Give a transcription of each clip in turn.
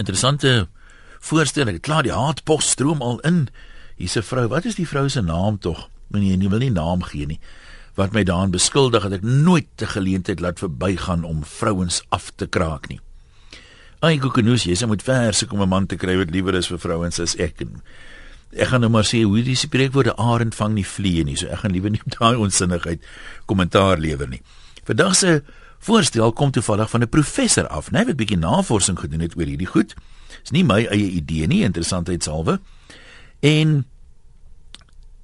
interessante voorstel. Ek klaar die haatpos stroom al in. Hier's 'n vrou. Wat is die vrou se naam tog? Nee, nie wil nie naam gee nie. Wat my daarin beskuldig dat ek nooit te geleentheid laat verbygaan om vrouens af te kraak nie. Ai Kokonoos, jy sê moet verse kom 'n man te kry wat liewer is vir vrouens as ek. En ek gaan nou maar sê hoe die spreekwoorde arend vang nie vliee nie. So ek gaan liewer nie op daai onsinnigheid kommentaar lewer nie. Vandag se voorstel kom toevallig van 'n professor af, net 'n bietjie navorsing gedoen het oor hierdie goed. Dis nie my eie idee nie, interessantheidshalwe. En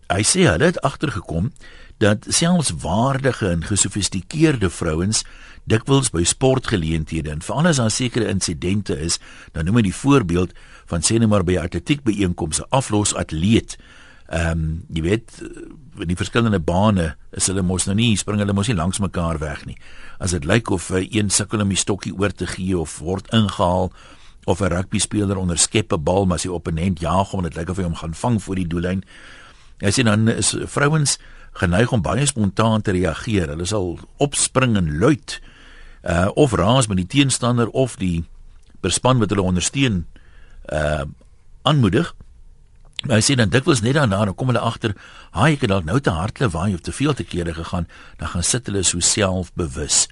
hy sê hulle het agtergekom dat selfs waardige en gesofistikeerde vrouens dikwels by sportgeleenthede en veral as daar sekere insidente is, dan noem hy die voorbeeld van sê net maar by 'n atletiekbyeenkomste aflos atleet. Ehm um, jy weet die verskillende bane is hulle mos nou nie spring hulle mos nie langs mekaar weg nie. As dit lyk of een sukkel om die stokkie oor te gee of word ingehaal of 'n rugby speler onderskep 'n bal maar sy opponent jaag hom en dit lyk of hy hom gaan vang voor die doellyn. Hy sê dan is vrouens geneig om baie spontaan te reageer. Hulle sal opspring en luid uh of raas met die teenstander of die bespan wat hulle ondersteun uh aanmoedig. Hy sê dan dikwels net daarna dan kom hulle agter, "Haai, ek het dalk nou te hard lawaai of te veel te kere gegaan." Dan gaan sit hulle so selfbewus.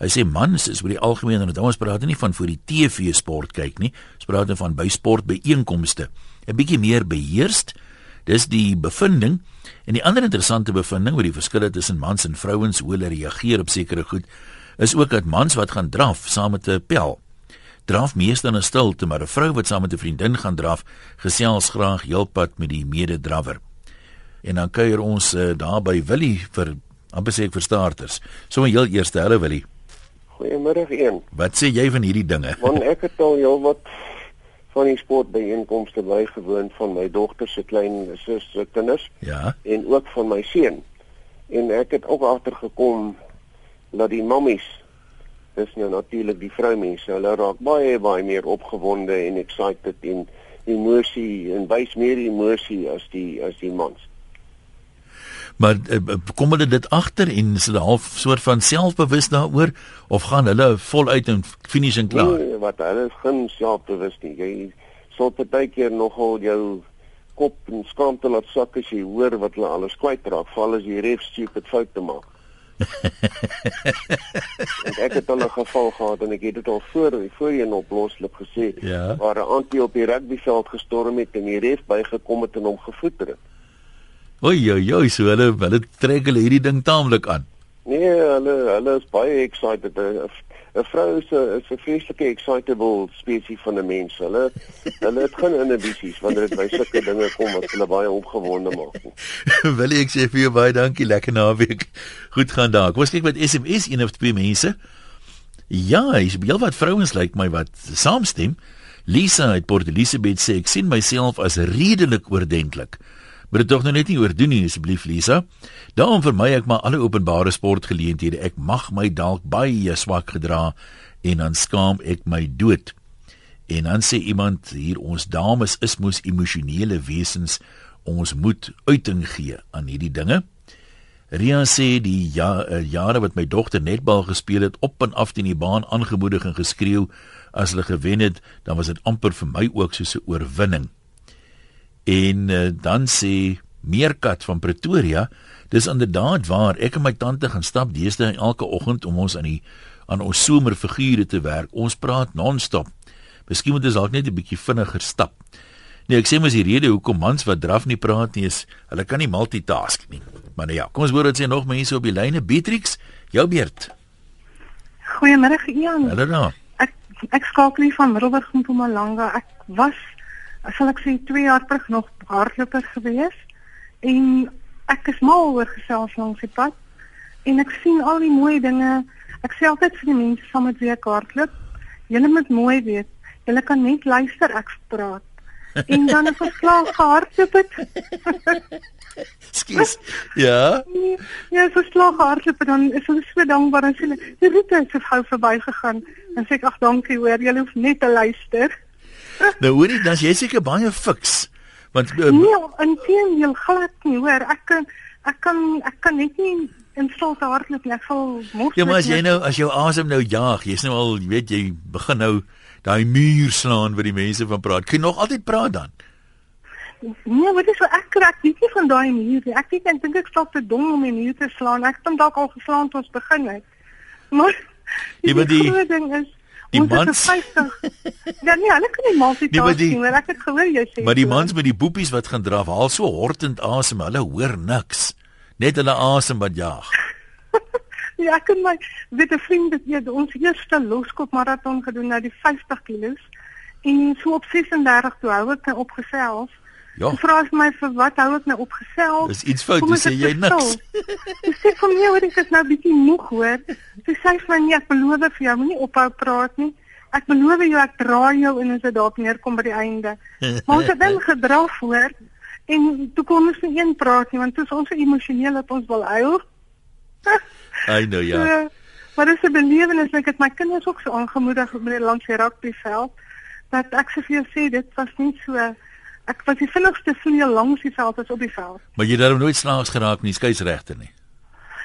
Hy sê mans is oor die algemeen en ons praat nie van voor die TV sport kyk nie. Ons praat dan van by sportbyeenkomste. 'n Bietjie meer beheerst. Dis die bevinding. En die ander interessante bevinding oor die verskille tussen mans en vrouens hoe hulle reageer op sekere goed is ook dat mans wat gaan draf saam met 'n pel draf meestal in stilte, maar 'n vrou wat saam met 'n vriendin gaan draf, gesels graag heelpad met die mededrawer. En dan kuier ons uh, daar by Willie vir amper sê ek vir starters. So 'n heel eerste hallo Willie. Goeiemôre een. Wat sê jy van hierdie dinge? Want ek het al heel wat van die sportbyeenkomste bygewoon van my dogter se klein sussie se kinders. Ja. En ook van my seun. En ek het ook agtergekom dat die mammies dis nou natuurlik die vroumense. Hulle raak baie baie meer opgewonde en excited en emosie en wys meer emosie as die as die mans. Maar uh, kom hulle dit agter en is hulle half soort van selfbewus daaroor of gaan hulle voluit en finish en klaar? Nee, wat hulle is geen selfbewus nie. Jy sal partykeer nogal jou kop en skaamte laat sak as jy hoor wat hulle alles kwytraak, val as jy ref stupid foute maak. Ek het al 'n geval gehad en ek het dit al voor voorheen oploslik gesê ja. waar 'n antie op die rugbyveld gestorm het en die ref bygekom het en hom gevoeter het. Oei oei oei, so hulle hulle trek hulle hierdie ding taamlik aan. Nee, hulle hulle is baie excited. 'n Vrou is 'n is 'n vreeslike excitable spesies van 'n mens. Hulle hulle het geen inhibisies wanneer dit by sulke dinge kom wat hulle baie opgewonde maak. Wil ek sê vir jou baie dankie, lekker naweek. Goed gaan daar. Kom kyk met SMS een of twee mense. Ja, is baie wat vrouens lyk like my wat saamstem. Lisa uit Port Elizabeth sê ek sien myself as redelik oordentlik. Maar dit tog nou net nie oordoen nie asseblief Lisa. Daarom vermy ek maar alle openbare sportgeleenthede. Ek mag my dalk baie swak gedra en dan skaam ek my dood. En dan sê iemand hier ons dames is mos emosionele wesens. Ons moet uiting gee aan hierdie dinge. Ria sê die ja, uh, jare wat my dogter netbal gespeel het op en af teen die baan aangemoedig en geskreeu as hulle gewen het, dan was dit amper vir my ook soos 'n oorwinning. En uh, dan sê Meerkat van Pretoria, dis inderdaad waar ek en my tante gaan stap deesdae elke oggend om ons aan die aan ons somerfigure te werk. Ons praat non-stop. Miskien moet ons dalk net 'n bietjie vinniger stap. Nee, ek sê mos die rede hoekom mans wat draf nie praat nie is hulle kan nie multitask nie. Maar nou ja, kom ons hoor wat sê nog mense op die lyne. Beatrix, jou beurt. Goeiemôre Ian. Hallo daar. Ek ek skakel hier van Middelburg na Mpumalanga. Ek was sal ek sê 2 jaar terug nog hardloper gewees en ek is mal oor gesels langs die pad en ek sien al die mooi dinge. Ek sê altyd vir die mense saam met wie ek hardloop, julle moet mooi weet. Julle kan net luister ek praat. En dan is ons klaar gehardloop het. Skus. Ja. Ja, so slag hardloop en dan is ons so dankbaar en sê die roete het so gou verbygegaan. Dan sê ek ag dankie hoor, jy hoef net te luister. Nou hoorie, dan jy seker baie fiks. Want uh, nee, inteendeel glad nie, hoor. Ek kan ek kan ek kan net nie in stilte hardloop nie. Ek sal mos Ja, maar as jy nou as jou asem nou jaag, jy's nou al, jy weet jy begin nou daai muur slaan wat die mense van praat. Kan jy nog altyd praat dan? Nee, wat is so ek krak nie van daai muur nie. Ek weet ek dink ek stap te dom om die muur te slaan. Ek het hom dalk al geslaan toe ons begin het. Maar Ja, maar die- groot ding is die mans- 50. Ja nee, hulle kan nie Nee, maar die- nie. maar Ek het gehoor jy sê. Maar die mans met die boepies wat gaan draf, haal so hortend asem, hulle hoor niks. Net hulle asem wat jaag. Ja, ek en my weet 'n vriend het eers ons eerste loskop maraton gedoen na die 50 kg. En so op 36 toe hou ek opgesels. Ja, Toe vra sy my vir wat hou ek nou opgesels? dis iets fout, ons sê het jy niks. Sy sê vir my hoor ek is nou bietjie moeg hoor. Sy sê vir my nee, ek beloof vir jou moenie ophou praat nie. Ek beloof jou ek draai jou en as dit daarop neerkom by die einde. Maar ons het dan gedraf hoor en toe kon ons nie een praat nie want toe is ons emosioneel dat ons wil huil. I know ja. So, maar dis 'n belewenis ek het my kinders ook so aangemoedig met langs die rugbyveld dat ek sê vir jou sê dit was nie so ek was die vinnigste vleuel langs die veld as op die veld. Maar jy het daarom nooit snaaks geraak nie, skeieregter nie.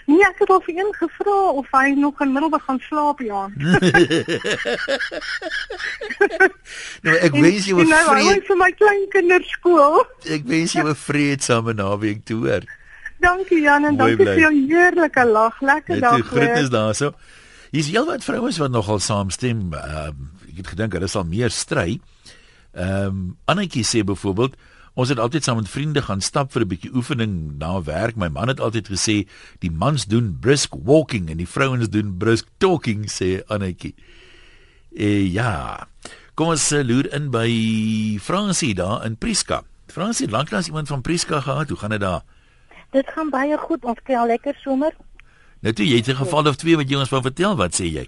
Nee, ek het al vir een gevra of hy nog in Middelburg gaan slaap ja. Nou ek wens jy was nou hou vrede. hy vir my kleinkinders skool. Ek wens jy 'n vreedsame naweek toe hoor. Dankie Jan en Mooi dankie vir jou heerlike lag. Lekker Net dag. toe groetnis hoor. daarso. Hier's heelwat vrouens wat nogal saamstem. Ehm ek het gedink hulle sal meer stry. Ehm um, Annetjie sê byvoorbeeld Ons het altyd saam met vriende gaan stap vir 'n bietjie oefening na werk. My man het altyd gesê die mans doen brisk walking en die vrouens doen brisk talking sê Annetjie. Eh ja. Kom ons uh, loer in by Fransie daar in Prieska. Fransie, lanklaas iemand van Prieska gehad. Hoe gaan dit daar? Dit gaan baie goed. Ons kry al lekker somer. Nou toe jy het 'n geval of twee wat jy ons wou vertel. Wat sê jy?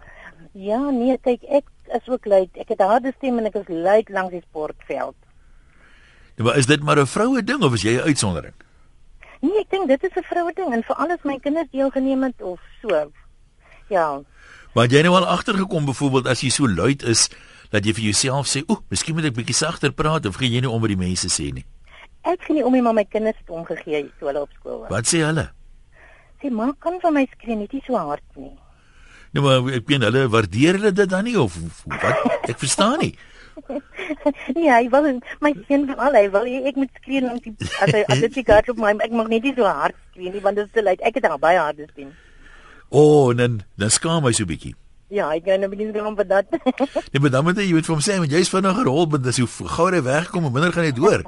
Ja, nee, kyk, ek is ook luid. Ek het 'n harde stem en ek is luid langs die sportveld. Nou, maar is dit maar 'n vroue ding of is jy 'n uitsondering? Nee, ek dink dit is 'n vroue ding en veral as my kinders deelgeneem het of so. Ja. Maar jy nou al agtergekom byvoorbeeld as jy so luid is dat jy vir jouself sê, "Oek, miskien moet ek bietjie sagter praat of gee jy nie om wat die mense sê nie." Ek sien nie om nie maar my kinders het omgegee toe hulle op skool was. Wat sê hulle? Sê maar kan van my skree net nie so hard nie. Nou maar ek meen hulle waardeer hulle dit dan nie of, of wat? Ek verstaan nie. nee, hy wil my seun van al hy wil hê ek moet skree langs die as hy as dit die kaart op my ek mag net nie so hard skree nie want dit is te luid. Ek het 'n baie harde stem. O, oh, dan dan skaam hy so bietjie. Ja, ek gaan nou begin gaan vir dat. Nee, maar dan moet jy moet vir hom sê, want jy's vinniger rol, want dis hoe gou hy wegkom, hoe minder gaan hy hoor.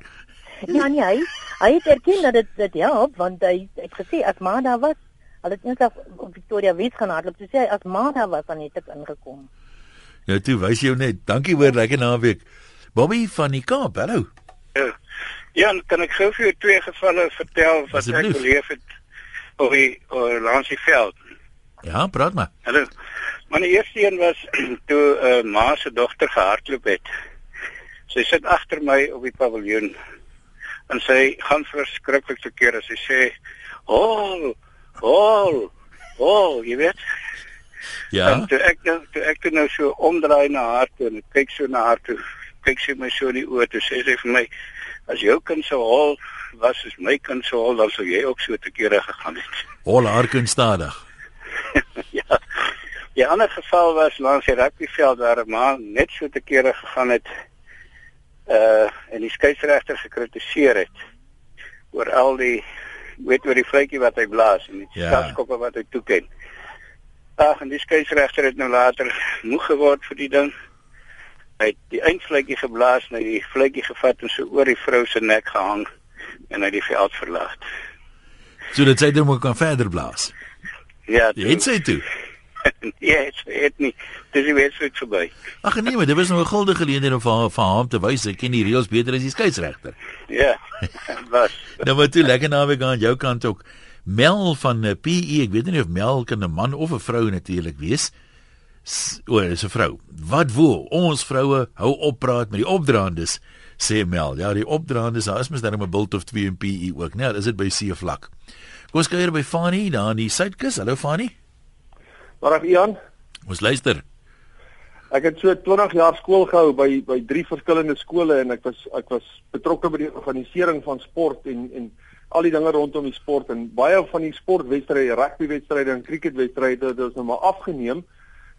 ja nee, hy hy het erken dat dit dit help want hy het gesê as ma daar was, hulle het eendag op Victoria Wes gaan hardloop, toe sê hy as ma daar was dan het ek ingekom. Nou toe wys jy jou net. Dankie hoor, lekker naweek. Bobby van die Kaap, hallo. Ja, Ja, kan ek gou vir jou twee gevalle vertel wat ek beleef het op die op langs die veld. Ja, praat maar. Hallo. Maar die eerste een was toe 'n uh, ma se dogter gehardloop het. Sy sit agter my op die paviljoen en sy gaan verskriklik te keer as sy sê, "Hol, hol, hol," jy weet. Ja. En toe ek toe ek toe nou so omdraai na haar toe en kyk so na haar toe, kyk sy my so in die oë toe sê sy vir my, "As jou kind so hol was as my kind so hol, dan sou jy ook so te kere gegaan het." Hol haar kind stadig. ja. Die ander geval was langs die rugbyveld waar 'n man net so te kere gegaan het uh en die skeieregter gekritiseer het oor al die weet oor die vletjie wat hy blaas en die Ja. stafskoppe wat hy toeken. Ag en die skeieregter het nou later moeg geword vir die ding. Hy het die eindvletjie geblaas en hy die vletjie gevat en so oor die vrou se nek gehang en hy die veld verlaat. Sodat sy dan kan verder blaas. Ja, Jy het sy toe. Ja, het, het nie. Dis die wedstryd verby. Ag nee, maar dit was nou 'n guldige geleentheid om vir haar vir haar te wys ek ken die reëls beter as die skeieregter. Ja, was. Nou maar toe lekker naweek aan jou kant ook. Mel van uh, PE, ek weet nie of Mel kan 'n man of 'n vrou natuurlik wees. O, dis 'n vrou. Wat woel? Ons vroue hou op praat met die opdraandes, sê Mel. Ja, die opdraandes, daar is mos dan 'n bult of twee in PE ook, né? Nee, dis dit by see vlak. Kom ons kuier by Fanny daar in die Suidkus. Hallo Fanny. Maar Ian, Ons luister. ek het so 20 jaar skool gehou by by drie verskillende skole en ek was ek was betrokke by die organisering van sport en en al die dinge rondom die sport en baie van die sportwedstryde, rugbywedstryde en cricketwedstryde het ons nou maar afgeneem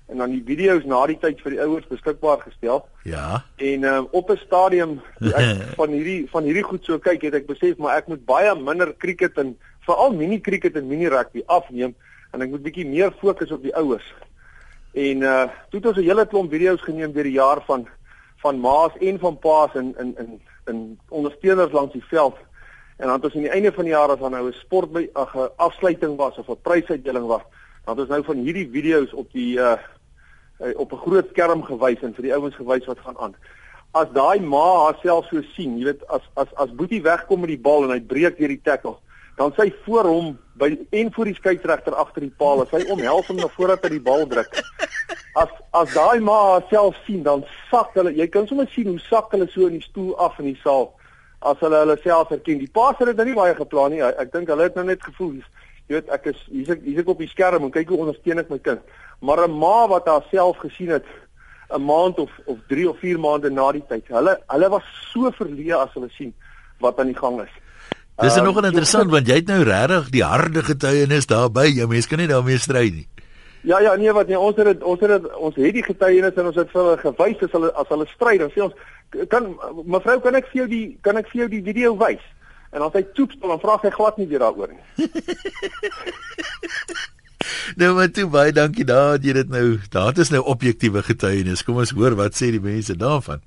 en dan die video's na die tyd vir die ouers beskikbaar gestel. Ja. En um, op 'n stadium ek van hierdie van hierdie goed so kyk het ek besef maar ek moet baie minder cricket en veral mini cricket en mini rugby afneem en ek moet bietjie meer fokus op die ouers. En uh toe het ons 'n hele klomp video's geneem deur die jaar van van ma's en van pa's in in in in ondersteuners langs die veld. En dan het ons aan die einde van die jaar as dan nou 'n sport by 'n afsluiting was of 'n prysuitdeling was, dan het ons nou van hierdie video's op die uh op 'n groot skerm gewys en vir die ouens gewys wat gaan aan. As daai ma haarself so sien, jy weet as as as Boetie wegkom met die bal en hy breek deur die tackle, dan sy voor hom by en voor die skeieregter agter die paal, as hy omhels hom na voordat hy die bal druk. As as daai ma haarself sien, dan sak hulle, jy kan sommer sien hoe sak hulle so in die stoel af in die saal as hulle hulle self herken. Die paas het dit nou nie baie geplan nie. Ek dink hulle het nou net gevoel, jy weet, ek is hier's ek hier's ek op die skerm en kyk hoe ondersteun ek my kind. Maar 'n ma wat haarself gesien het 'n maand of of 3 of 4 maande na die tyd. Hulle hulle was so verleë as hulle sien wat aan die gang is. Dis um, nog interessant want jy het nou regtig die harde getuienis daarby. Jy mens kan nie daarmee stry nie. Ja ja nee wat nee ons het het, ons het het, ons het die getuienis en ons het vir hulle gewys as hulle as hulle stry dan sê ons kan mevrou kan ek vir jou die kan ek vir jou die video wys en as hy toetstel dan vra hy glad nie weer daaroor nie. nou maar toe baie dankie daar dat jy dit nou daar is nou objektiewe getuienis. Kom ons hoor wat sê die mense daarvan.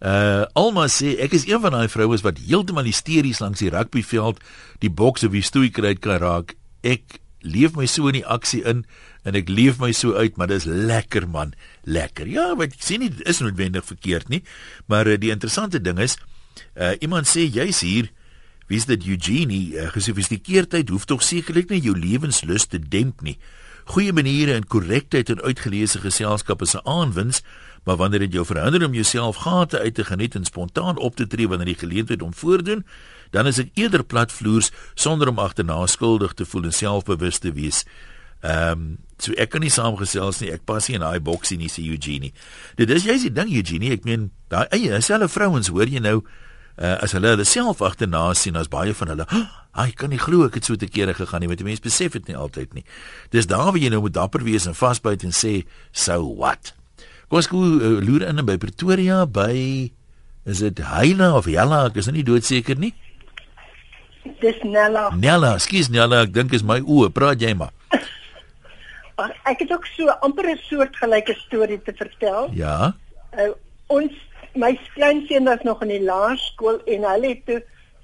Uh Alma sê ek is een van daai vroues wat heeltemal hysteries langs die rugbyveld die boks of die stoei kry kan raak. Ek leef my so in die aksie in en ek leef my so uit, maar dis lekker man, lekker. Ja, wat sien nie is noodwendig verkeerd nie, maar uh, die interessante ding is uh iemand sê jy's hier Wie is dit Eugenie? Uh, Gesofistikeerdheid hoef tog sekerlik nie jou lewenslus te demp nie. Goeie maniere en korrektheid en uitgeleese geselskap is 'n aanwins, maar wanneer dit jou verhinder om jouself gate uit te geniet en spontaan op te tree wanneer die geleentheid om voordoen, dan is ek eerder platvloers sonder om agterna skuldig te voel en selfbewus te wees. Ehm, um, so ek kan nie saamgesels nie. Ek pas nie in daai boksie nie, sê Eugenie. Dit is jy's die ding Eugenie, ek meen, daai eie, selfe vrouens, hoor jy nou? uh, as hulle hulle self agterna sien as baie van hulle ai kan nie glo ek het so te kere gegaan nie want die mense besef dit nie altyd nie dis daar waar jy nou moet dapper wees en vasbyt en sê so what kom ons gou uh, loer in by Pretoria by is dit Heila of Jella? Ek is nie doodseker nie. Dis Nella. Nella skus Nella ek dink is my oë. Praat jy maar. Ek het ook so amper 'n soort gelyke storie te vertel. Ja. Uh, ons my kleinseun was nog in die laerskool en hulle het toe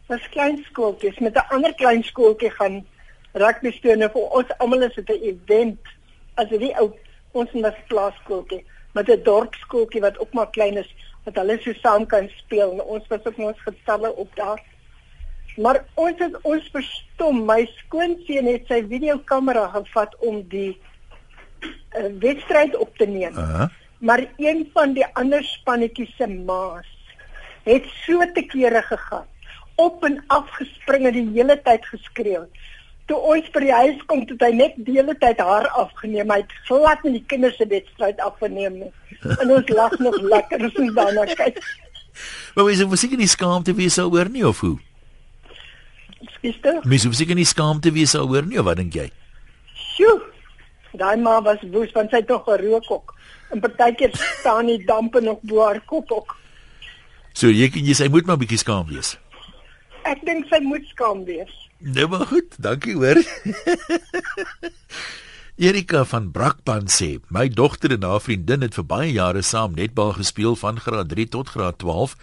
was kleinskooltjies met 'n ander kleinskooltjie gaan rugby steun vir ons almal is dit 'n event. As die ou ons was plaaskooltjie met 'n dorpskooltjie wat ook maar klein is wat hulle so saam kan speel. En ons was ook ons getalle op daar. Maar ons is ons verstom. My skoonseun het sy videokamera gevat om die uh, wedstryd op te neem. Uh -huh maar een van die ander spannetjies se maas het so te kere gegaan. Op en af gespring en die hele tyd geskreeu toe ons by die huis kom het hy net die hele tyd haar afgeneem hy het glad nie die kinders se wedstryd afgeneem nie en ons lag nog lekker as ons daarna kyk maar wie sou seker nie skaamte wees oor nie of hoe Skister? Mis of seker nie skaamte wees oor nie of wat dink jy? Sjoe. Daai ma was woes want sy het nog gerook ook. En partykeer staan die dampe nog bo haar kop ook. So jy kan jy sê moet maar bietjie skaam wees. Ek dink sy moet skaam wees. Nou maar goed, dankie hoor. Erika van Brakpan sê, my dogter en haar vriendin het vir baie jare saam netbal gespeel van graad 3 tot graad 12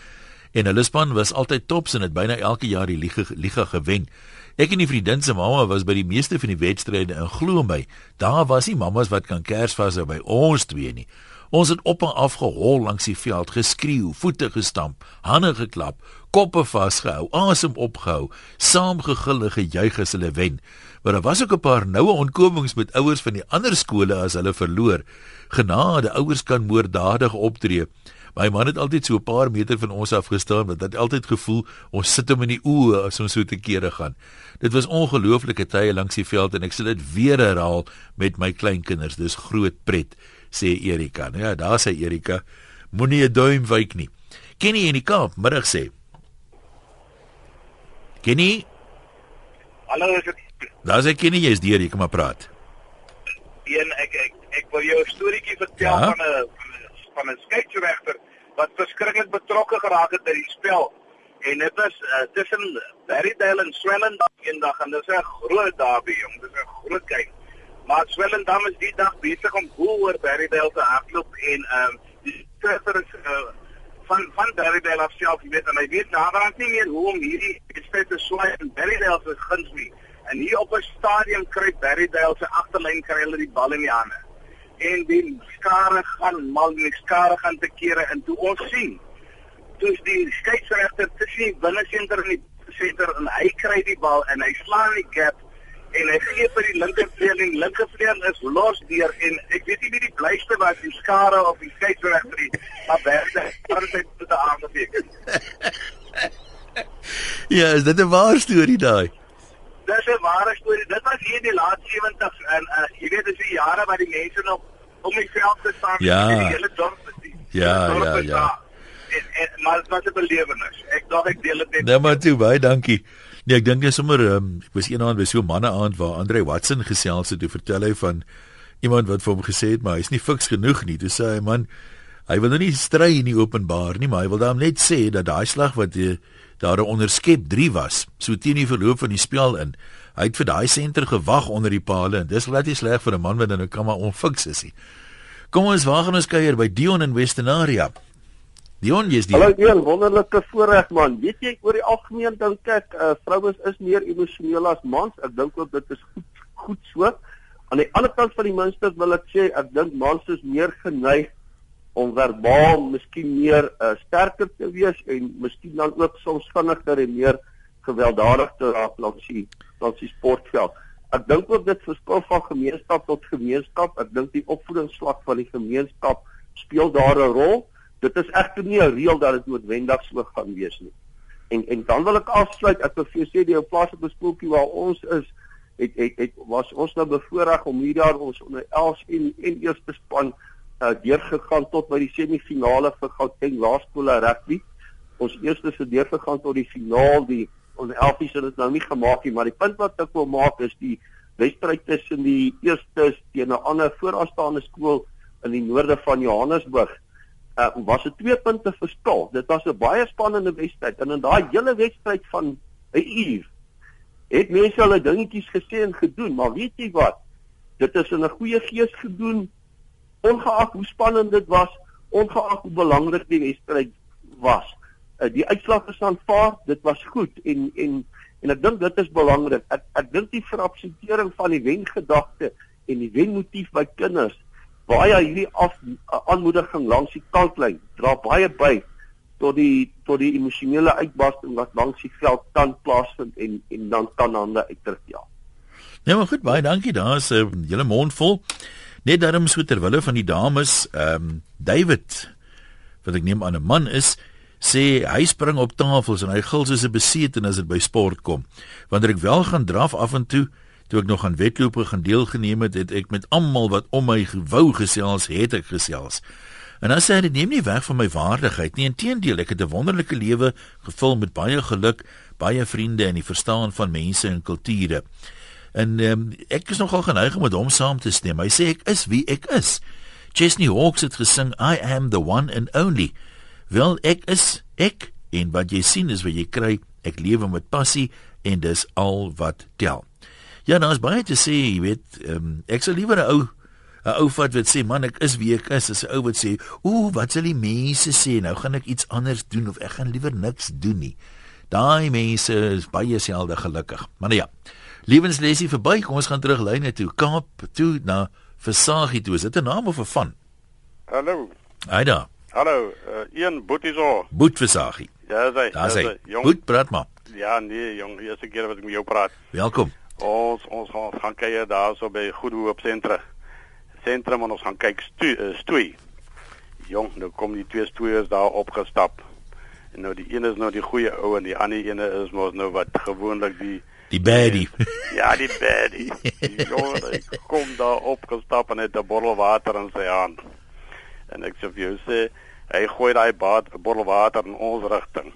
en hulle span was altyd tops en het byna elke jaar die liga, liga gewen. Ek en die vriendin se mamma was by die meeste van die wedstryde en glo my, daar was nie mammas wat kan kers vashou by ons twee nie. Ons het op en af gehol langs die veld, geskreeu, voete gestamp, hande geklap, koppe vasgehou, asem opgehou, saam gegil en gejuig as hulle wen. Maar daar was ook 'n paar noue ontkomings met ouers van die ander skole as hulle verloor. Genade, ouers kan moorddadig optree. My man het altyd so 'n paar meter van ons af gestaan want dit altyd gevoel ons sit hom in die oë as ons so te kere gaan. Dit was ongelooflike tye langs die veld en ek sal dit weer herhaal met my kleinkinders. Dis groot pret, sê Erika. Nou ja, daar sê Erika, moenie 'n duim wyk nie. Kenny in die Kaap middag sê. Kenny? Hallo, is dit? Daar sê Kenny, jy's deur, jy kan maar praat. Een ek ek Ek wil jou 'n storieetjie vertel Ja? van 'n van 'n skeieregter wat verskriklik betrokke geraak het by die spel. En dit was uh, tussen Berrydale en Swellendam eendag en dit is 'n groot derby, jong. Dit is 'n groot game. Maar Swellendam is die dag besig om boel oor Berrydale te hardloop en ehm um, die skrywer is uh, van van Berrydale af self, jy weet, en hy weet naderhand nie meer hoe om hierdie wedstryd te swaai en Berrydale se guns nie. En hier op 'n stadion kry Berrydale se agterlyn kry hulle die bal in die hande. En die skare gaan mal, die skare gaan te kere en toe ons sien toe is die skeieregter tussen die binnesenter en die senter en hy kry die bal en hy slaan die gap en hy gee vir die linkervleuel en die linkervleuel is los deur en ek weet nie wie die blyste was die skare of die skeieregter nie maar Bertha het dit met die aangeteken. Ja, is dit 'n waar storie daai? Dis 'n ware storie. Dit was hier in die laat 70s en uh, jy weet dis die jare wat die mense nog om die veld te staan Ja. en die hele dorp te sien. Ja, Die ja, ja. En, en maar dit was 'n belewenis. Ek dink ek deel dit net. Nou maar toe, baie dankie. Nee, ek dink net sommer um, ek was eendag by so 'n manne aand waar Andre Watson gesels het, toe vertel hy van iemand wat vir hom gesê het maar hy's nie fiks genoeg nie. Toe sê hy man, hy wil nou nie stry nie openbaar nie, maar hy wil dan net sê dat daai slag wat uh, daar 'n onderskep 3 was, so teen die verloop van die spel in. Hy het vir daai senter gewag onder die palle en dis glad nie sleg vir 'n man wat nou kan maar onfiks is nie. Kom ons waag ons kuier by Dion in Westernaria. Dion, jy's die Hallo een wonderlike voorreg man. Weet jy oor die algemeen dink ek uh, vrouens is meer emosioneel as mans. Ek dink ook dit is goed goed so. Aan die ander kant van die munster wil ek sê ek dink mans is meer geneig om verbaal miskien meer uh, sterker te wees en miskien dan ook soms vinniger en meer gewelddadig te raak langs die langs die sportveld. Ek dink ook dit verskil van gemeenskap tot gemeenskap. Ek dink die opvoedingsslag van die gemeenskap speel daar 'n rol. Dit is egter nie 'n reël dat dit noodwendig so gaan wees nie. En en dan wil ek afsluit. Ek wil vir jou sê die plaaslike skooltjie waar ons is, het het het was ons nou bevoorreg om hierdie jaar ons onder 11 en en eerste span uh, deurgegaan tot by die semifinale vir Gauteng Laerskool rugby. Ons eerste se deurgegaan tot die finaal. Die onder 11 het dit nou nie gemaak nie, maar die punt wat ek wil maak is die wedstryd tussen die eerstes teen 'n ander vooraanstaande skool in die noorde van Johannesburg uh, was 'n twee punte verskil. Dit was 'n baie spannende wedstryd en in daai hele wedstryd van 'n uur het mense hulle dingetjies gesê en gedoen, maar weet jy wat? Dit is in 'n goeie gees gedoen ongeag hoe spannend dit was, ongeag hoe belangrik die wedstryd was. Uh, die uitslag is aanvaar, dit was goed en en en ek dink dit is belangrik. Ek ek dink die verabsentering van die wengedagte en die wenmotief by kinders baie hierdie af aanmoediging langs die kantlyn dra baie by tot die tot die emosionele uitbarsting wat langs die veld kan plaasvind en en dan kan hande uitdruk ja. Ja, maar goed, baie dankie. Daar's 'n uh, hele mond vol. Net daarom so ter wille van die dames, ehm um, David wat ek neem aan 'n man is, sê hy spring op tafels en hy gil soos 'n besete as dit by sport kom. Wanneer ek wel gaan draf af en toe, toe ek nog aan wedlope gaan deelgeneem het, het ek met almal wat om my wou gesels, het ek gesels. En sê hy dit neem nie weg van my waardigheid nie, inteendeel, ek het 'n wonderlike lewe gevul met baie geluk, baie vriende en die verstaan van mense en kulture. En um, ek is nogal geneig om met hom saam te stem. Hy sê ek is wie ek is. Chesney Hawkes het gesing I am the one and only. Wel ek is ek en wat jy sien is wat jy kry. Ek lewe met passie en dis al wat tel. Ja, nou is baie te sê, jy weet, um, ek sou liewer 'n ou 'n ou vat wat sê man ek is wie ek is as 'n ou wat sê ooh wat sal die mense sê nou gaan ek iets anders doen of ek gaan liewer niks doen nie daai mense is baie selde gelukkig maar nou ja lewenslesie verby kom ons gaan terug lyne toe Kaap toe na Versagie toe is dit 'n naam of 'n van Hallo. Aida Hallo, uh, een boetie so. Boet Versagie Ja, sy. daar ja, sy. Jong. Boet praat maar Ja, nee, jong, die eerste keer wat ek met jou praat. welkom Ons ons gaan gaan kuier daar so by Goedhoop sentrum. Sentrum en ons gaan kyk stoei, uh, stoei. Jong, nou kom die twee stoeiers daar opgestap. En nou die een is nou die goeie ou en die ander ene is mos nou wat gewoonlik die die baddie Ja, die baddie. Die Jong, kom daar opgestap en het 'n bottel water in sy hand. En ek sê vir jou sê, hy gooi daai bad- bottel water in ons rigting.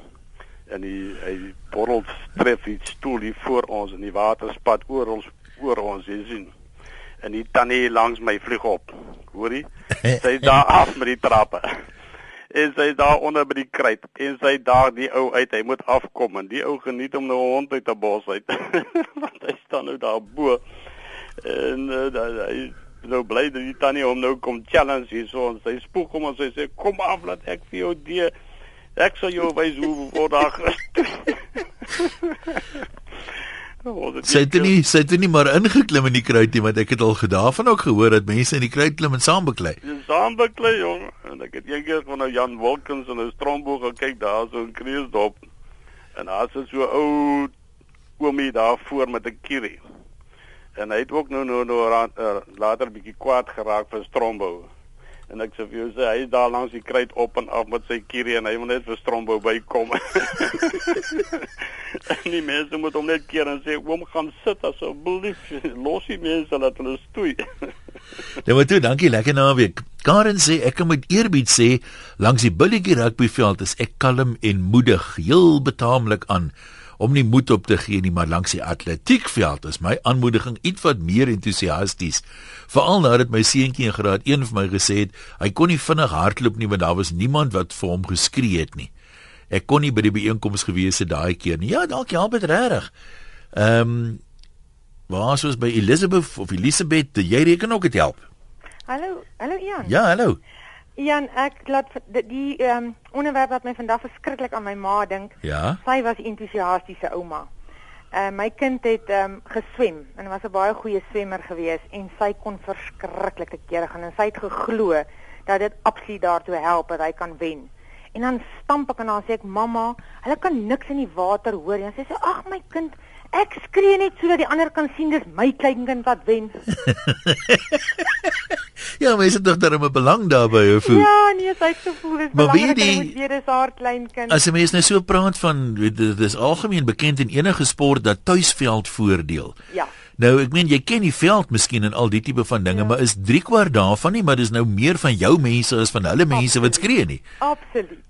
En die hy bottel tref die stoel hier voor ons en die water spat oor ons oor ons, jy sien. En die tannie langs my vlieg op. Hoorie? Sy is daar af met die trappe. En sy is daar onder by die kruit en sy daag die ou uit. Hy moet afkom en die ou geniet om nou 'n hond uit 'n bos uit. Want hy staan nou daar bo. En uh, hy nou bly dat die tannie hom nou kom challenge hier so en sy spoeg hom en sy sê kom af laat ek vir jou die ek sal jou wys hoe vandag Sy het nie sy het nie maar ingeklim in die kruit nie want ek het al gedaavan ook gehoor dat mense in die kruit klim en saam beklei. Saam beklei jong en ek het eendag van nou Jan Wilkins en 'n stromboog gekyk daar so in Kreeusdorp. En daar is so ou oomie daar voor met 'n kierie. En hy het ook nou nou, nou uh, later bietjie kwaad geraak vir strombou. En ek sê vir jou sê hy is daar langs die kruit op en af met sy kierie en hy wil net vir strombou bykom. en die mense moet hom net keer en sê oom gaan sit asseblief. Los die mense laat hulle stoei. Nou maar toe dankie lekker naweek. Karen sê ek kan met eerbied sê langs die billetjie rugbyveld is ek kalm en moedig heel betaamlik aan om nie moed op te gee nie maar langs die atletiekveld is my aanmoediging ietwat meer entoesiasties veral nadat my seentjie in graad 1 vir my gesê het hy kon nie vinnig hardloop nie want daar was niemand wat vir hom geskree het nie Ek kon nie by die byeenkoms gewees het daai keer nie. Ja, dalk help dit regtig. Ehm um, waar soos by Elizabeth of Elisabeth, jy reken ook dit help. Hallo, hallo Ian. Ja, hallo. Ian, ek laat die ehm um, onderwerp wat my vandag verskriklik aan my ma dink. Ja. Sy was entoesiastiese ouma. Uh, my kind het um, geswem en was 'n baie goeie swemmer gewees en sy kon verskriklike kere gaan en sy het geglo dat dit absoluut daartoe help dat hy kan wen. En dan stamp ek en dan sê ek mamma, hulle kan niks in die water hoor nie. Sy sê ag my kind, ek skree net sodat die ander kan sien dis my kleinkind wat wen. ja, maar is dit tog daar 'n belang daarbey of hoe? Ja, nee, sy het gevoel dis belangrik dat dit is haar kleinkind. As 'n mens nou so praat van dit is algemeen bekend in enige sport dat tuisveld voordeel. Ja. Nou ek meen jy ken die veld miskien en al die tipe van dinge, ja. maar is 3 kwart daarvan nie, maar dis nou meer van jou mense as van hulle mense Absoluut. wat skree nie. Absoluut.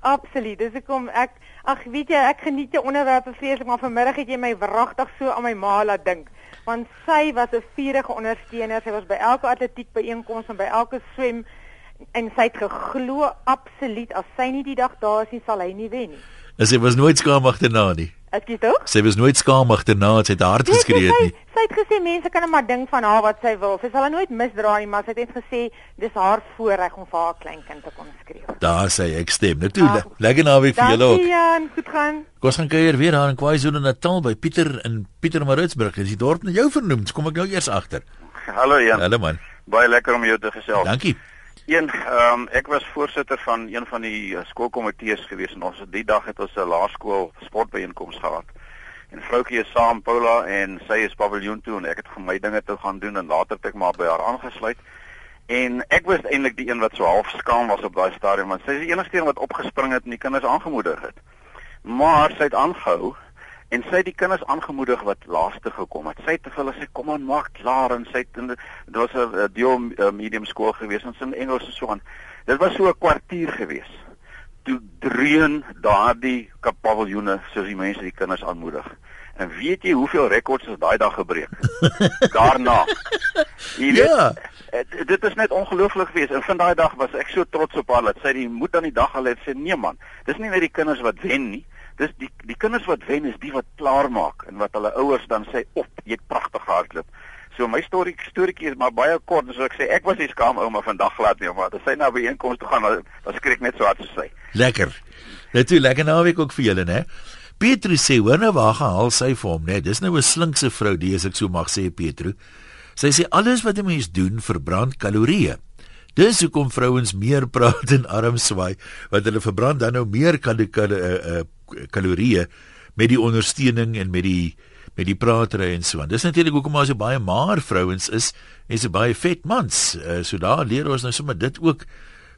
Absoluut. Dis hoekom ek ag weet jy, ek geniet jou onderwerpe vreeslik, maar vanmiddag het jy my wragtig so aan my ma laat dink. Want sy was 'n vurige ondersteuner. Sy was by elke atletiek byeenkoms en by elke swem en sy het geglo absoluut as sy nie die dag daar is nie, sal hy nie wen nie. Sy was nooit skaam agterna nie. Ek sê tog? Sy was nooit skaam agterna, sy het hard Nee, geskree het sy, nie. sy het gesê mense kan net maar dink van haar wat sy wil. Sy sal haar nooit misdra nie, maar sy het net gesê dis haar voorreg om vir haar kleinkind te kon skreeu. Daar sê ek stem. Nou toe, Ah, le lekker naweek vir julle ook. Jan, goed gaan. Kom ons gaan kuier weer daar in KwaZulu-Natal by Pieter in Pietermaritzburg. Is die dorp net jou vernoem? Kom ek nou eers agter. Hallo Jan. Hallo man. Baie lekker om jou te gesels. Dankie. Een, ehm um, ek was voorsitter van een van die uh, skoolkomitees gewees en ons het die dag het ons 'n laerskool sportbyeenkoms gehad. En vroutjie is saam Paula en sy is paviljoen toe en ek het vir my dinge te gaan doen en later het ek maar by haar aangesluit. En ek was eintlik die een wat so half skaam was op daai stadium want sy is die enigste een wat opgespring het en die kinders aangemoedig het. Maar sy het aangehou en sy het die kinders aangemoedig wat laaste gekom het. Sy het vir hulle sê kom aan maak klaar en sy het in dit was 'n deel medium skool gewees en sy in Engels en so aan. Dit was so 'n kwartier gewees. Toe dreun daardie paviljoene soos die mense die kinders aanmoedig. En weet jy hoeveel rekords is daai dag gebreek? Daarna. Jy weet, Ja. eh, dit is net ongelooflik geweest. En van daai dag was ek so trots op haar dat sy die moed aan die dag gehad het sê nee man, dis nie net die kinders wat wen nie. Dis die die kinders wat wen is die wat klaar maak en wat hulle ouers dan sê, "Op, jy het pragtig gehardloop." So my storie storieetjie is maar baie kort, so ek sê ek was nie skaam ouma vandag glad nie, maar as sy na byeenkomste toe gaan, dan dan skrik net so hard soos sy. Lekker. Net toe lekker naweek ook vir julle, né? Petru sê, "Hoor nou waar gehaal sy vir hom, né? Dis nou 'n slinkse vrou, die as ek so mag sê, Petru." Sy sê alles wat 'n mens doen verbrand kalorieë. Dis hoekom vrouens meer praat en arm swaai, want hulle verbrand dan nou meer kal kal uh, uh, kalorieë met die ondersteuning en met die met die pratery en so aan. Dis natuurlik hoekom daar so baie maar vrouens is en so baie vet mans. Uh, so daar leer ons nou sommer dit ook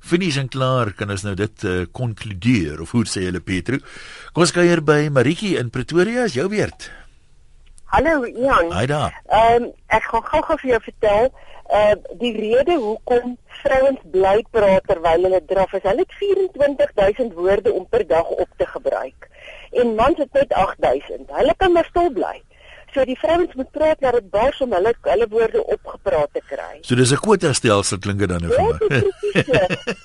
finies en klaar kan ons nou dit uh, konkludeer of hoe sê hulle Petru. Kom ons kuier by Maritjie in Pretoria, is jou beurt. Hallo Jan. Haai daar. Ehm um, ek gaan gou-gou vir jou vertel uh die rede hoekom vrouens bly praat terwyl hulle draf is hulle het 24000 woorde om per dag op te gebruik en mans het net 8000 hulle kan maar stil bly So die vrouens moet praat dat dit bars om hulle hulle woorde opgepraat te kry. So dis 'n kwota stelsel klink dit dan nou vir Ja, my.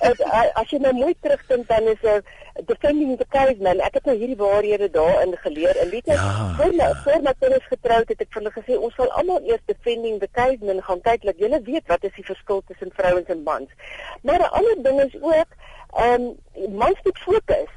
As- As jy nou mooi terugdink dan is 'n defending the caveman. Ek het nou hierdie waarhede daarin geleer en weet jy, Ja, voor my voor my kinders getroud het ek vir hulle gesê ons sal almal eers defending the caveman gaan kyk dat julle weet wat is die verskil tussen vrouens en mans. Maar 'n ander ding is ook ehm um, mans moet fokus.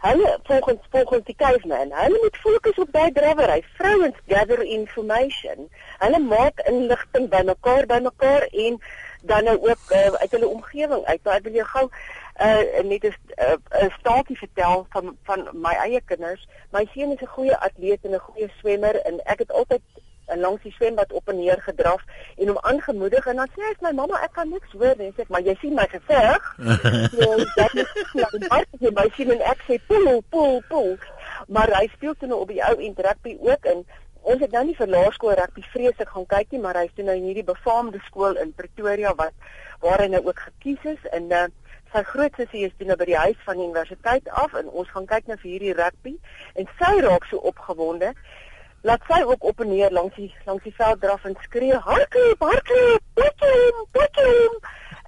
Hulle volgens volgens die caveman, hulle moet fokus op daai drawery. Vrouens gather information. Hulle maak inligting bymekaar bymekaar en dan nou ook uh, uit hulle omgewing uit. Nou ek wil jou gou uh, net 'n uh, 'n staaltjie vertel van van my eie kinders. My seun is 'n goeie atleet en 'n goeie swemmer en ek het altyd uh, langs die swembad op en neer gedraf en hom aangemoedig en dan sê hy vir my mamma ek kan niks hoor nie. Sê ek maar jy sien my geveg. Ja, dat is nou baie jy my sien en ek sê poel poel poel. Maar hy speel toe nou op die ou end rugby ook en ons het nou nie vir laerskool rugby vreeslik gaan kyk nie, maar hy is toe nou in hierdie befaamde skool in Pretoria wat waar hy nou ook gekies is en uh, sy groot sussie is toe nou by die huis van die universiteit af en ons gaan kyk nou vir hierdie rugby en sy raak so opgewonde laat sy ook op en neer langs die langs die veld draf en skree hardloop hardloop potjie potjie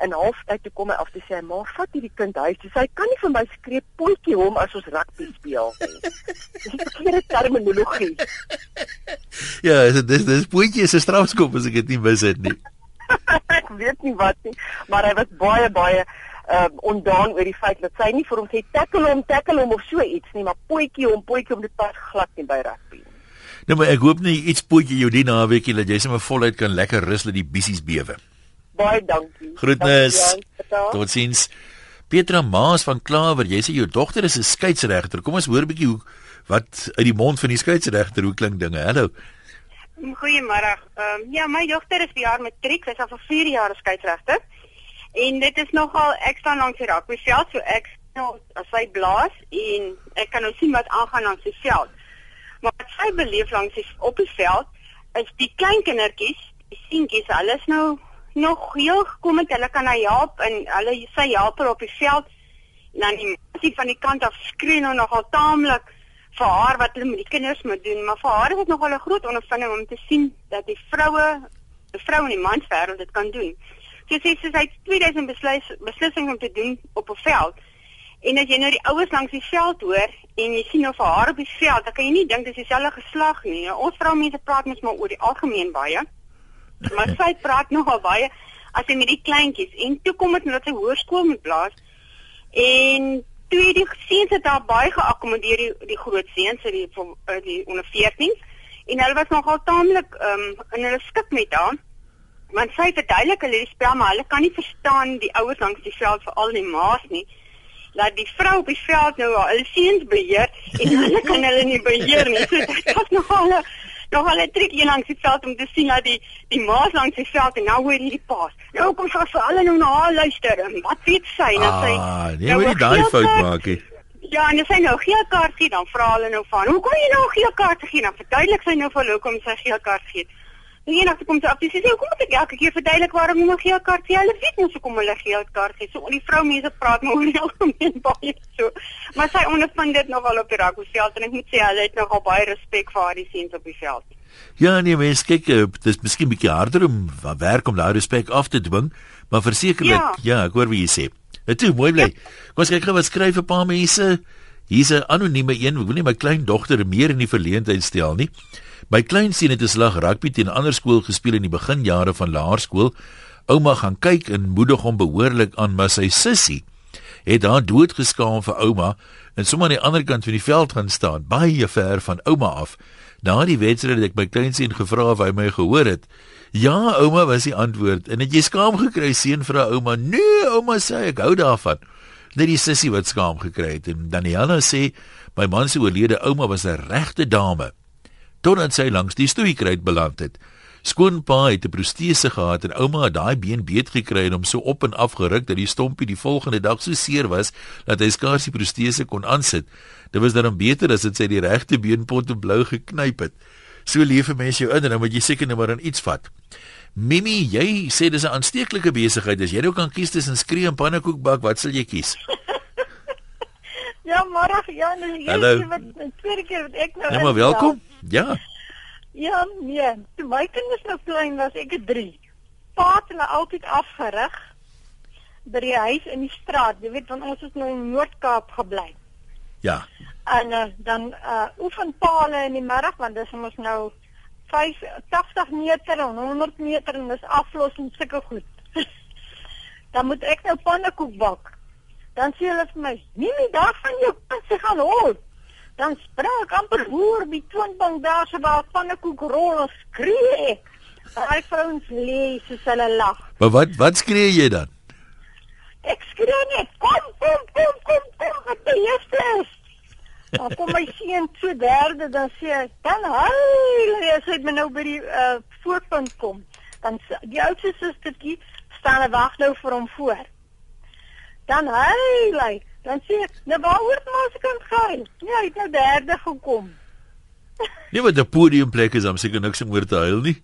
en halftyd toe kom hy af te sê maar vat hierdie kind huis toe sy kan nie vir my skree potjie hom as ons rugby speel nie dis 'n verkeerde terminologie Ja, dis dis dis poetjie se strafskop as ek dit nie mis het nie. ek weet nie wat nie, maar hy was baie baie um ondaan oor die feit dat sy nie vir hom sê tackle hom, tackle hom of so iets nie, maar potjie hom, potjie hom dit pas glad nie by rugby. Nou maar ek hoop nie iets poetjie jou die naweekie dat jy sommer voluit kan lekker rus dat die bissies bewe. Baie dankie. Groetnis. Totsiens. Petra Maas van Klawer, jy sê jou dogter is 'n skeieregter. Kom ons hoor 'n bietjie hoe wat uit die mond van die skeieregter hoe klink dinge. Hallo. Goeiemôre. Ehm um, ja, my dogter is vir jaar matriek. Sy's al vir 4 jaar skeieregter. En dit is nogal ek staan langs die rugbyveld, so ek nou as sy blaas en ek kan nou sien wat aangaan langs die veld. Maar wat sy beleef langs die op die veld is die klein kindertjies, die seentjies, hulle is nou nog heel gekom het hulle kan haar help en hulle sy help haar op die veld en dan die meisie van die kant af skree nou nogal taamlik vir haar wat hulle met die kinders moet doen, maar vir haar is dit nogal 'n groot ondervinding om te sien dat die vroue, die vrou en die manswêreld dit kan doen. So sê sy sy het 2000 besluis beslissings om te doen op 'n veld. En as jy nou die ouers langs die veld hoor en jy sien nou vir haar op die veld, dan kan jy nie dink dis dieselfde geslag nie. Nou, ons vroumense praat mens maar oor die algemeen baie. Maar sy praat nogal baie as jy met die kleintjies en toe kom dit nou dat sy hoërskool moet blaas. En toe het die seuns het daar baie geakkommodeer die die groot seuns die van uh, die onder 14s en hulle was nogal taamlik um, in hulle skik met haar. Want sy verduidelik hulle die spel maar hulle kan nie verstaan die ouers langs die veld veral die maas nie. Laat die vrou op die veld nou haar seuns beheer en hulle kan hulle nie beheer nie. So dit was nogal 'n nogal 'n triekie langs die veld om te sien dat die die maas langs die veld en nou hoor hierdie paas. Nou kom sy vir hulle nou na haar luister en wat weet sy nou sy Ah, nee, nou moet daai fout maak nie. Ja, en as sy nou geel kaart gee, dan vra hulle nou van, "Hoe kon jy nou geel kaart gee?" Dan verduidelik sy nou vir hulle hoekom sy geel kaart gee. En eendag toe kom sy af, sy sê, "Hoekom moet ek elke keer verduidelik waarom jy 'n geel kaart gee?" Hulle weet mos hoekom hulle geel kaart gee. So die vroumense praat maar oor die algemeen baie so. Maar sy ondervind dit nogal op die rugbyveld en ek moet sê hulle het nogal baie respek vir haar die seuns op die veld. Ja, nee, mens kyk, eh, dis miskien bietjie harder om werk om daai respek af te dwing, maar versekerlik, ja, Ja. ek hoor wat jy sê. Dit toe mooi bly. Kom ons kyk gou wat skryf 'n paar mense. Hier's 'n anonieme een. Ek wil nie my klein dogter meer in die verleentheid stel nie. My kleinseun het 'n slag rugby teen 'n ander skool gespeel in die beginjare van laerskool. Ouma gaan kyk en moedig hom behoorlik aan, maar sy sussie het haar doodgeskaam vir ouma en sommer aan die ander kant van die veld gaan staan, baie ver van ouma af. Na die wedstryd het ek my kleinseun gevra of hy my gehoor het. Ja, ouma was die antwoord. En het jy skaam gekry seun vir 'n ouma? Nee, ouma sê ek hou daarvan. Net die sussie wat skaam gekry het en Daniela sê my man se oorlede ouma was 'n regte dame totdat sy langs die stoeikruit beland het. Skoonpa het 'n protese gehad en ouma het daai been beet gekry en hom so op en af geruk dat die stompie die volgende dag so seer was dat hy skaars die protese kon aansit. Dit was dan beter as dit sy die regte been pot en blou geknyp het. So leef 'n mens jou in en dan moet jy seker net maar aan iets vat. Mimi, jy sê dis 'n aansteeklike besigheid. As jy nou kan kies tussen skree en pannekoek bak, wat sal jy kies? Ja, môre Jan, Hallo. eerste wat tweede keer wat ek nou Nou maar welkom. Ja. Ja, nee. Toe my kinders nou klein was, ek het 3. Pa het hulle altyd afgerig by die huis in die straat. Jy weet, want ons is nou in Noord-Kaap gebly. Ja. En uh, dan uh oefen pa hulle in die middag want dis ons nou 85 meter en 100 meter en dis aflos en sulke goed. dan moet ek nou pannekoek bak. Dan sê hulle vir my, "Nee, nie daar van jou kind se gaan hol." Dan spring ek amper hoor die twinbank daar se waar pannekoek rol en skree ek. Daai vrouens lê soos hulle lag. Maar wat wat skree jy dan? Ek skree net, "Kom, kom, kom, kom, kom, wat die eerste is." Dan kom my seun so derde dan sê hy, "Dan huil as hy my nou by die uh, voorpunt kom." Dan die oudste sustertjie staan en wag nou vir hom voor. Dan huil hy. Dan sê ek, "Nou waar hoort maar se kan gaan?" Ja, hy het nou derde gekom. Nee, wat 'n podiumplek is, dan seker niks om oor te huil nie.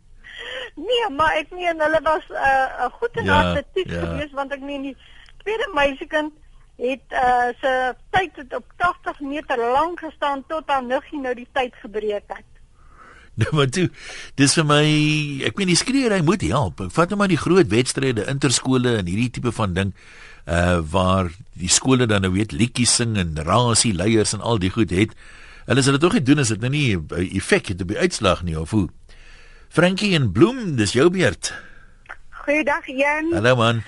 Nee, maar ek meen hulle was 'n uh, goed in Ja, atletiek ja. geweest want ek meen die tweede meisiekind het uh, sy tyd het op 80 meter lank gestaan tot haar nuggie nou die tyd gebreek het. Nou maar toe, dis vir my, ek meen die skreeery moet help. Ek vat nou maar die groot wedstryde, interskole en hierdie tipe van ding uh waar die skole dan nou weet liedjies sing en rasie leiers en al die goed het. Hulle sal dit tog nie doen as dit nou nie 'n effek het op die uitslag nie of hoe. Frankie en Bloem, dis jou beurt. Goeiedag Jan. Hallo man.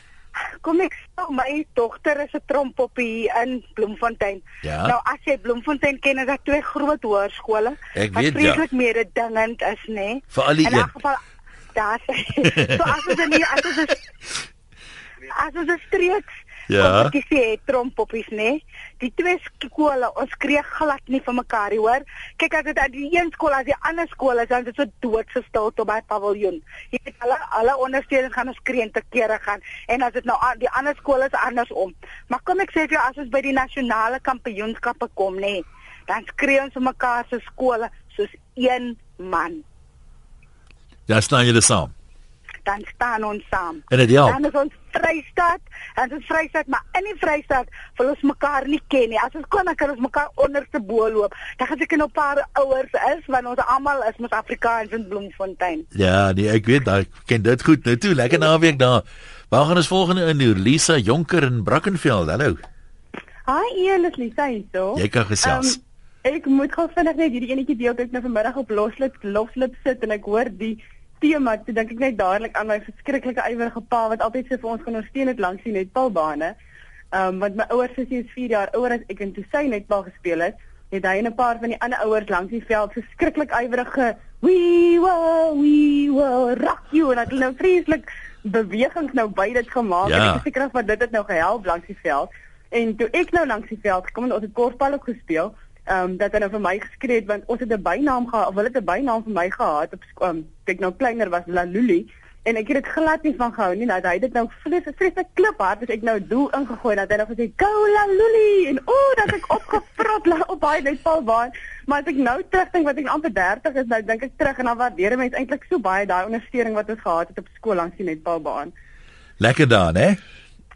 Kom ek sê my dogter is 'n trompoppie in Bloemfontein. Ja. Nou as jy Bloemfontein ken, is daar twee groot hoërskole. Wat weet, ja. vreeslik mededingend is, nê? Nee? Vir al die In een. elk geval daar so as ons in die as ons is as ons 'n streeks Ja. kompetisie het trompoppies nê. Nee? Die twee skole, ons kreeg glad nie vir mekaar, nie, hoor. Kyk as dit aan die een skool as die ander skool is, dan is dit so doodse stilte by paviljoen. Jy weet alle alle ondersteuners gaan ons skree te kere gaan en as dit nou aan die ander skool is andersom. Maar kom ek sê vir jou as ons by die nasionale kampioenskappe kom nê, nee, dan skree ons vir mekaar se skole soos een man. Daar staan julle saam. Dan staan ons saam. En dit help. Dan is ons Vrystaat, en ons Vrystaat, maar in die Vrystaat wil ons mekaar nie ken nie. As ons kon dan kan ons mekaar onderste bo loop. Dan gaan seker nou 'n paar ouers is want ons almal is mos Afrikaans in Bloemfontein. Ja, nee, ek weet, ek ken dit goed. Nou toe, lekker naweek daar. Waar gaan ons volgende in? doen? Lisa Jonker in Brackenfell. Hallo. Hi Ian, dis Lisa hierso. Jy kan gesels. Um, ek moet gou vinnig net hierdie enetjie deel dat ek nou vanmiddag op loslip loslip sit en ek hoor die tema, toe dink ek net dadelik aan my verskriklike ywerige pa wat altyd sê vir ons gaan ons steun dit langs die netbalbane. Ehm um, want my ouers sussie is 4 jaar ouer as ek en toe sy netbal gespeel het, het hy en 'n paar van die ander ouers langs die veld verskriklik ywerige we will we will rock you en het hulle nou vreeslik bewegings nou by dit gemaak Ja. en ek is seker of dit het nou gehelp langs die veld. En toe ek nou langs die veld gekom en ons het korfbal ook gespeel, ehm um, dat hy nou vir my geskree het want ons het 'n bynaam gehad of hulle het 'n bynaam vir my gehad op skool. Um, ek nou kleiner was Laluli en ek het dit glad nie van gehou nie. Nou hy het dit nou vreeslik vreeslik kliphard as ek nou doel ingegooi dat hy nou gesê go Laluli en o, oh, dat ek opgeprot la op baie netbalbaan. Maar as ek nou terugdink wat ek amper 30 is, nou dink ek terug en dan waardeer mense eintlik so baie daai ondersteuning wat ons gehad het op skool langs die netbalbaan. Lekker daar, hè?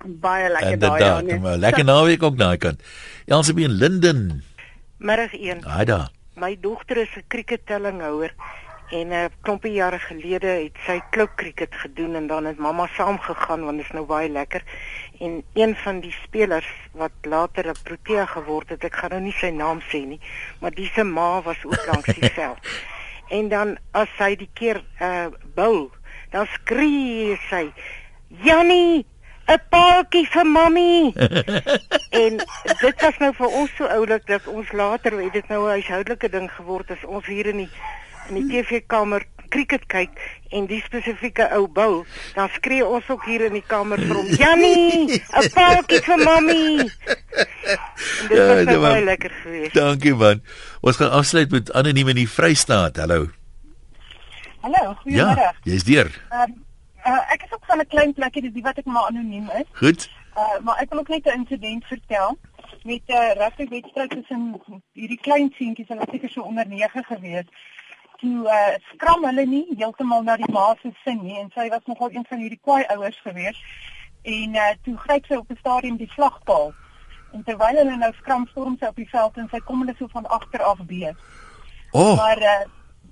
Baie lekker daai ja. Maar Lekker naweek ook daai kant. Elsabie en Linden. Middag een. Haai daar. My dogter is 'n kriketellinghouer en 'n uh, klompie jare gelede het sy klou kriket gedoen en dan het mamma saamgegaan want dit is nou baie lekker. En een van die spelers wat later 'n Protea geword het, ek gaan nou nie sy naam sê nie, maar die se ma was ook langs die veld. En dan as sy die keer uh bowl, dan skree sy: "Jannie, 'n paaltjie vir mammie." en dit was nou vir ons so oulik dat ons later het dit nou 'n huishoudelike ding geword as ons hier in die in die TV-kamer cricket kyk en die spesifieke ou bou, dan skree ons ook hier in die kamer vir hom: "Jannie, 'n paaltjie vir mammie." En dit was nou dit baie lekker geweest. Dankie man. Ons gaan afsluit met anoniem in die Vrystaat. Hallo. Hallo, goeiemôre. Ja, jy's deur. Ehm uh, ek is ook van 'n klein plekkie, dis die wat ek maar anoniem is. Goed. Uh maar ek wil ook net 'n insident vertel met 'n uh, rugbywedstryd tussen hierdie klein seentjies, hulle was seker so onder 9 gewees. Toe uh skram hulle nie heeltemal na die ma se sin nie en sy was nogal een van hierdie kwaai ouers gewees. En uh toe gryp sy op die stadion die vlagpaal. En terwyl hulle nou skram storm sy op die veld en sy kom hulle so van agter af beet. Oh. Maar uh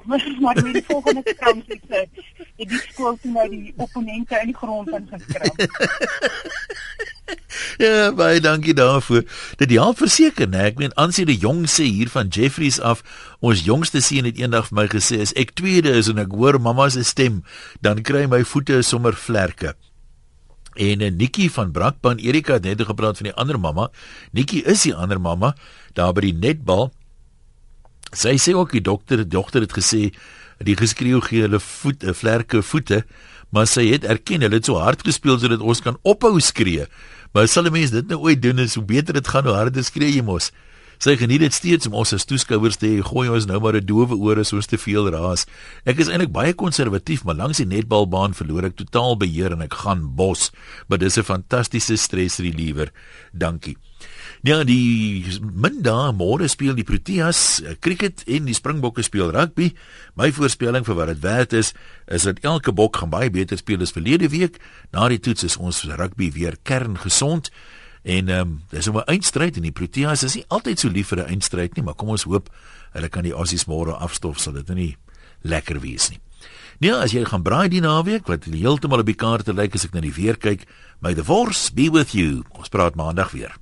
maar met die volgende kans het sy het die skool toe nou die opponente in die grond ingeskryf. ja, baie dankie daarvoor. Dit help verseker, né? Ek meen aansien die jongse hier van Jeffries af, ons jongste seun het eendag vir my gesê as ek tweede is en ek hoor mamma se stem, dan kry my voete sommer vlerke. En 'n Nikki van Brakpan, Erika het net gepraat van die ander mamma. Nikki is die ander mamma daar by die netbal. Sy sê ook die dokter, die dogter het gesê die geskreeu gee hulle voete, vlerke voete, maar sy het erken hulle het so hard gespeel sodat ons kan ophou skree. Maar sal 'n mens dit nou ooit doen, is hoe beter dit gaan hoe harder skree jy mos. Sy geniet dit steeds om ons as toeskouers te hê, gooi ons nou maar 'n doewe oor as ons te veel raas. Ek is eintlik baie konservatief, maar langs die netbalbaan verloor ek totaal beheer en ek gaan bos. Maar dis 'n fantastiese stres reliever. Dankie. Ja, die Minda môre speel die Proteas cricket en die Springbokke speel rugby. My voorspelling vir wat dit werd is, is dat elke bok gaan baie beter speel as verlede week. Na die toets is ons rugby weer kerngesond. En ehm um, dis 'n eindstryd en die Proteas is nie altyd so lief vir 'n eindstryd nie, maar kom ons hoop hulle kan die Aussies môre afstof sodat dit nie lekker wees nie. Nee, as jy gaan braai die naweek wat heeltemal op die kaarte lyk as ek na die weer kyk, my the force be with you. Ons praat maandag weer.